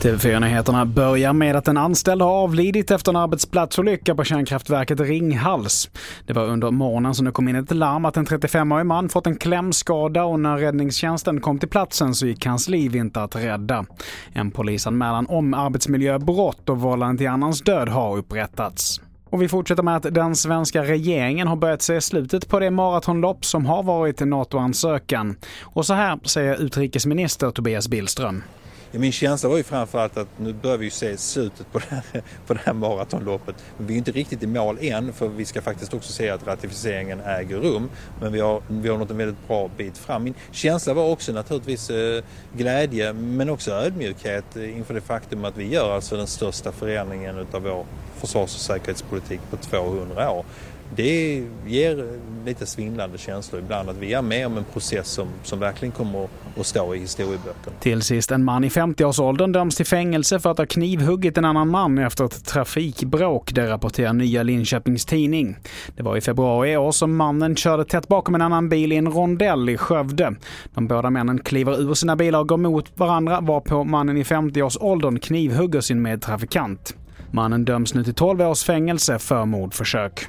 TV4-nyheterna börjar med att en anställd har avlidit efter en arbetsplatsolycka på kärnkraftverket Ringhals. Det var under morgonen som det kom in ett larm att en 35-årig man fått en klämskada och när räddningstjänsten kom till platsen så gick hans liv inte att rädda. En polisanmälan om arbetsmiljöbrott och vållande till annans död har upprättats. Och vi fortsätter med att den svenska regeringen har börjat se slutet på det maratonlopp som har varit NATO-ansökan. Och så här säger utrikesminister Tobias Billström. Ja, min känsla var ju framförallt att nu börjar vi ju se slutet på det, här, på det här maratonloppet. Men vi är inte riktigt i mål än för vi ska faktiskt också se att ratificeringen äger rum. Men vi har, vi har nått en väldigt bra bit fram. Min känsla var också naturligtvis eh, glädje men också ödmjukhet inför det faktum att vi gör alltså den största förändringen utav vår försvars och säkerhetspolitik på 200 år det ger lite svindlande känslor ibland att vi är med om en process som, som verkligen kommer att stå i historieböckerna. Till sist, en man i 50-årsåldern döms till fängelse för att ha knivhuggit en annan man efter ett trafikbråk, det rapporterar Nya Linköpings Tidning. Det var i februari i år som mannen körde tätt bakom en annan bil i en rondell i Skövde. De båda männen kliver ur sina bilar och går mot varandra varpå mannen i 50-årsåldern knivhugger sin medtrafikant. Mannen döms nu till 12 års fängelse för mordförsök.